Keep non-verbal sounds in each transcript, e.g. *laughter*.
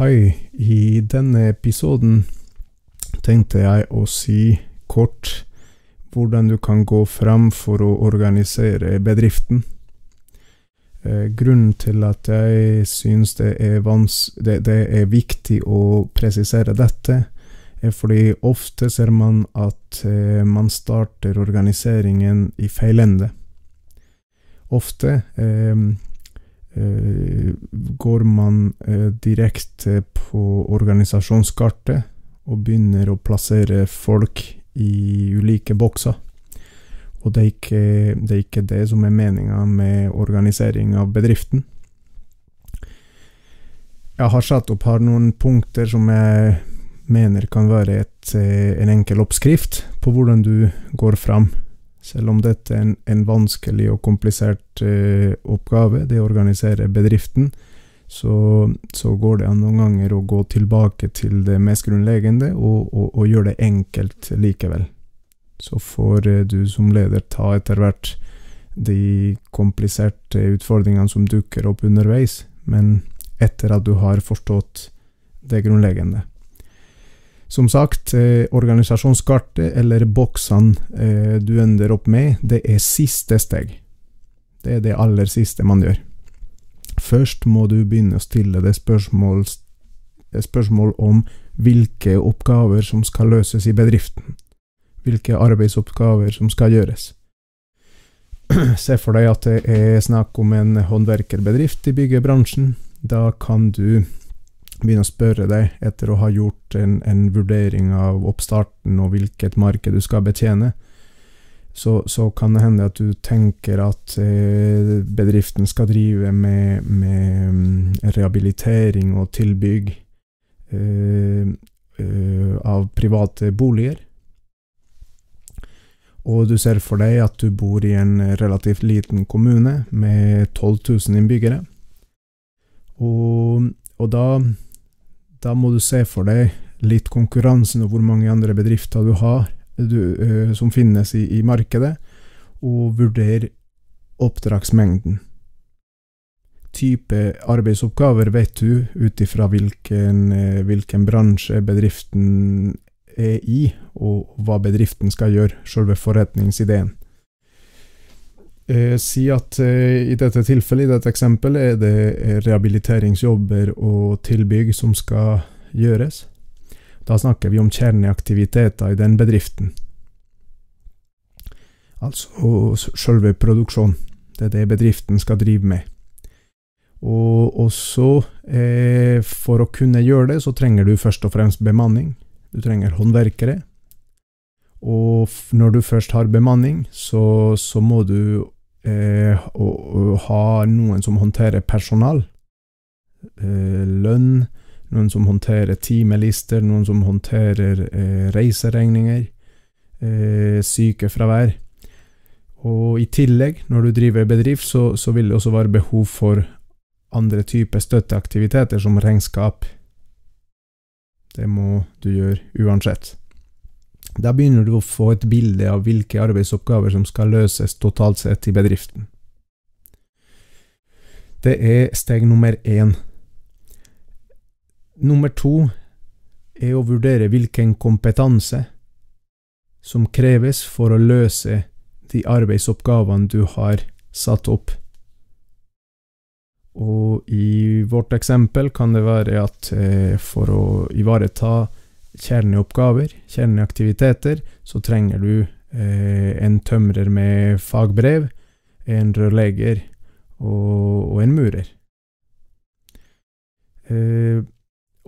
Hei, i denne episoden tenkte jeg å si kort hvordan du kan gå fram for å organisere bedriften. Eh, grunnen til at jeg syns det det, det er viktig å presisere dette, er fordi ofte ser man at eh, man starter organiseringen i feil ende. Ofte eh går man eh, direkte på organisasjonskartet og begynner å plassere folk i ulike bokser. Og det er ikke det, er ikke det som er meninga med organisering av bedriften. Jeg har satt opp her noen punkter som jeg mener kan være et, eh, en enkel oppskrift på hvordan du går fram. Selv om dette er en, en vanskelig og komplisert eh, oppgave, det å organisere bedriften, så, så, går det an noen ganger å gå tilbake til det mest grunnleggende og, og, og gjøre det enkelt likevel. Så får eh, du som leder ta etter hvert de kompliserte utfordringene som dukker opp underveis, men etter at du har forstått det grunnleggende. Som sagt, eh, organisasjonskartet, eller boksene eh, du ender opp med, det er siste steg. Det er det aller siste man gjør. Først må du begynne å stille deg spørsmål, spørsmål om hvilke oppgaver som skal løses i bedriften. Hvilke arbeidsoppgaver som skal gjøres. *clears throat* Se for deg at det er snakk om en håndverkerbedrift i byggebransjen. Da kan du begynne å spørre deg, etter å ha gjort en, en vurdering av oppstarten og hvilket marked du skal betjene, så, så, kan det hende at du tenker at eh, bedriften skal drive med, med mm, rehabilitering og tilbygg eh, eh, av private boliger. Og du ser for deg at du bor i en relativt liten kommune med 12 000 innbyggere. Og, og da, da må du se for deg litt konkurransen og hvor mange andre bedrifter du har du, uh, som finnes i, i, markedet, og vurdere oppdragsmengden. Type arbeidsoppgaver vet du ut ifra hvilken, uh, hvilken bransje bedriften er i, og hva bedriften skal gjøre, selve forretningsideen. Eh, si at eh, i dette tilfellet, i dette eksempelet, er det rehabiliteringsjobber og tilbygg som skal gjøres. Da snakker vi om kjerneaktiviteter i den bedriften. Altså selve produksjonen. Det er det bedriften skal drive med. Og også, eh, for å kunne gjøre det, så trenger du først og fremst bemanning. Du trenger håndverkere. Og når du først har bemanning, så, så må du eh, å, å, ha noen som håndterer personal. Eh, lønn, noen som håndterer timelister, noen som håndterer eh, reiseregninger, eh, sykefravær. Og i tillegg, når du driver bedrift, så, så, vil det også være behov for andre typer støtteaktiviteter, som regnskap. Det må du gjøre uansett. Da begynner du å få et bilde av hvilke arbeidsoppgaver som skal løses totalt sett i bedriften. Det er steg nummer én Nummer to er å vurdere hvilken kompetanse som kreves for å løse de arbeidsoppgavene du har satt opp. Og i vårt eksempel kan det være at eh, for å ivareta kjerneoppgaver, kjerneaktiviteter, så trenger du eh, en tømrer med fagbrev, en rørlegger og, og en murer. Eh,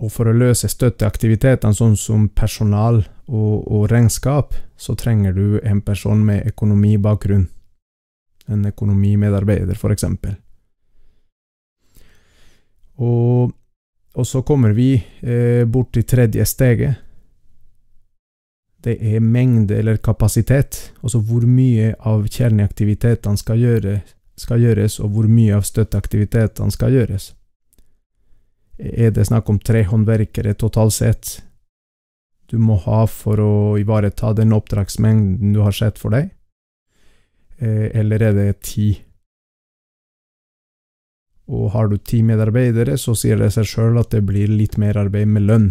og for å løse støtteaktivitetene, sånn som personal og, og, regnskap, så trenger du en person med økonomibakgrunn. En økonomimedarbeider, for eksempel. Og, og så kommer vi eh, bort til tredje steget. Det er mengde eller kapasitet, altså hvor mye av kjerneaktivitetene skal, gjøre, skal gjøres, og hvor mye av støtteaktivitetene skal gjøres er det snakk om tre håndverkere totalt sett du må ha for å ivareta den oppdragsmengden du har sett for deg, eh, eller er det ti? Og har du ti medarbeidere, så sier det seg sjøl at det blir litt mer arbeid med lønn.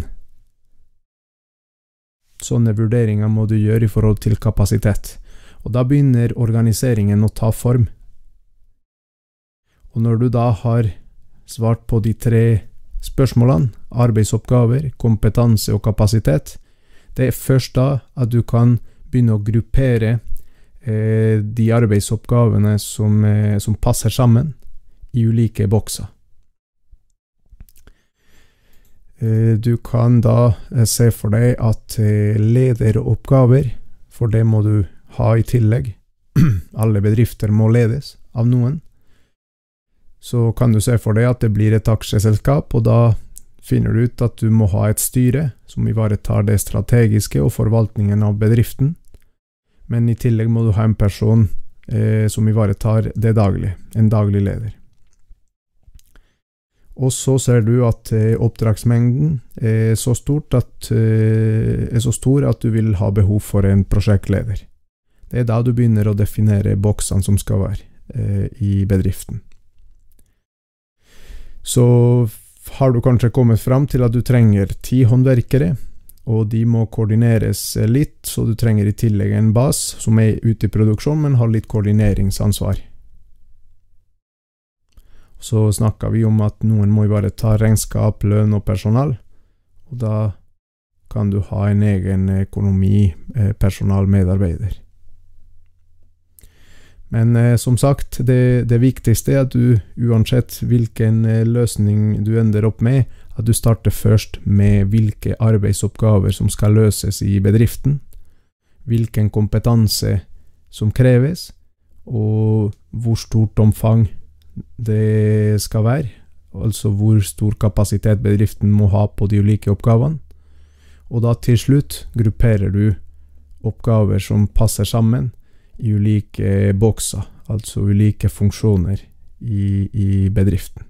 Sånne vurderinger må du gjøre i forhold til kapasitet. Og da begynner organiseringen å ta form. Og når du da har svart på de tre spørsmålene, arbeidsoppgaver, kompetanse og kapasitet, det er først da at du kan begynne å gruppere eh, de arbeidsoppgavene som, eh, som passer sammen, i ulike bokser. Eh, du kan da eh, se for deg at eh, lederoppgaver, for det må du ha i tillegg, *clears throat* alle bedrifter må ledes av noen, så kan du se for deg at det blir et aksjeselskap, og da finner du ut at du må ha et styre som ivaretar det strategiske og forvaltningen av bedriften, men i tillegg må du ha en person eh, som ivaretar det daglige, en daglig leder. Og så ser du at eh, oppdragsmengden er så, at, eh, er så, stor at du vil ha behov for en prosjektleder. Det er da du begynner å definere boksene som skal være eh, i bedriften. Så har du kanskje kommet fram til at du trenger ti håndverkere, og de må koordineres litt, så du trenger i tillegg en bas som er ute i produksjon, men har litt koordineringsansvar så snakka vi om at noen må bare ta regnskap, lønn og personal. Og da kan du ha en egen økonomi, eh, personal, medarbeider. Men eh, som sagt, det, det, viktigste er at du, uansett hvilken eh, løsning du ender opp med, at du starter først med hvilke arbeidsoppgaver som skal løses i bedriften, hvilken kompetanse som kreves, og hvor stort omfang det skal være, altså hvor stor kapasitet bedriften må ha på de ulike oppgavene. Og da til slutt grupperer du oppgaver som passer sammen i ulike bokser, altså ulike funksjoner i, i bedriften.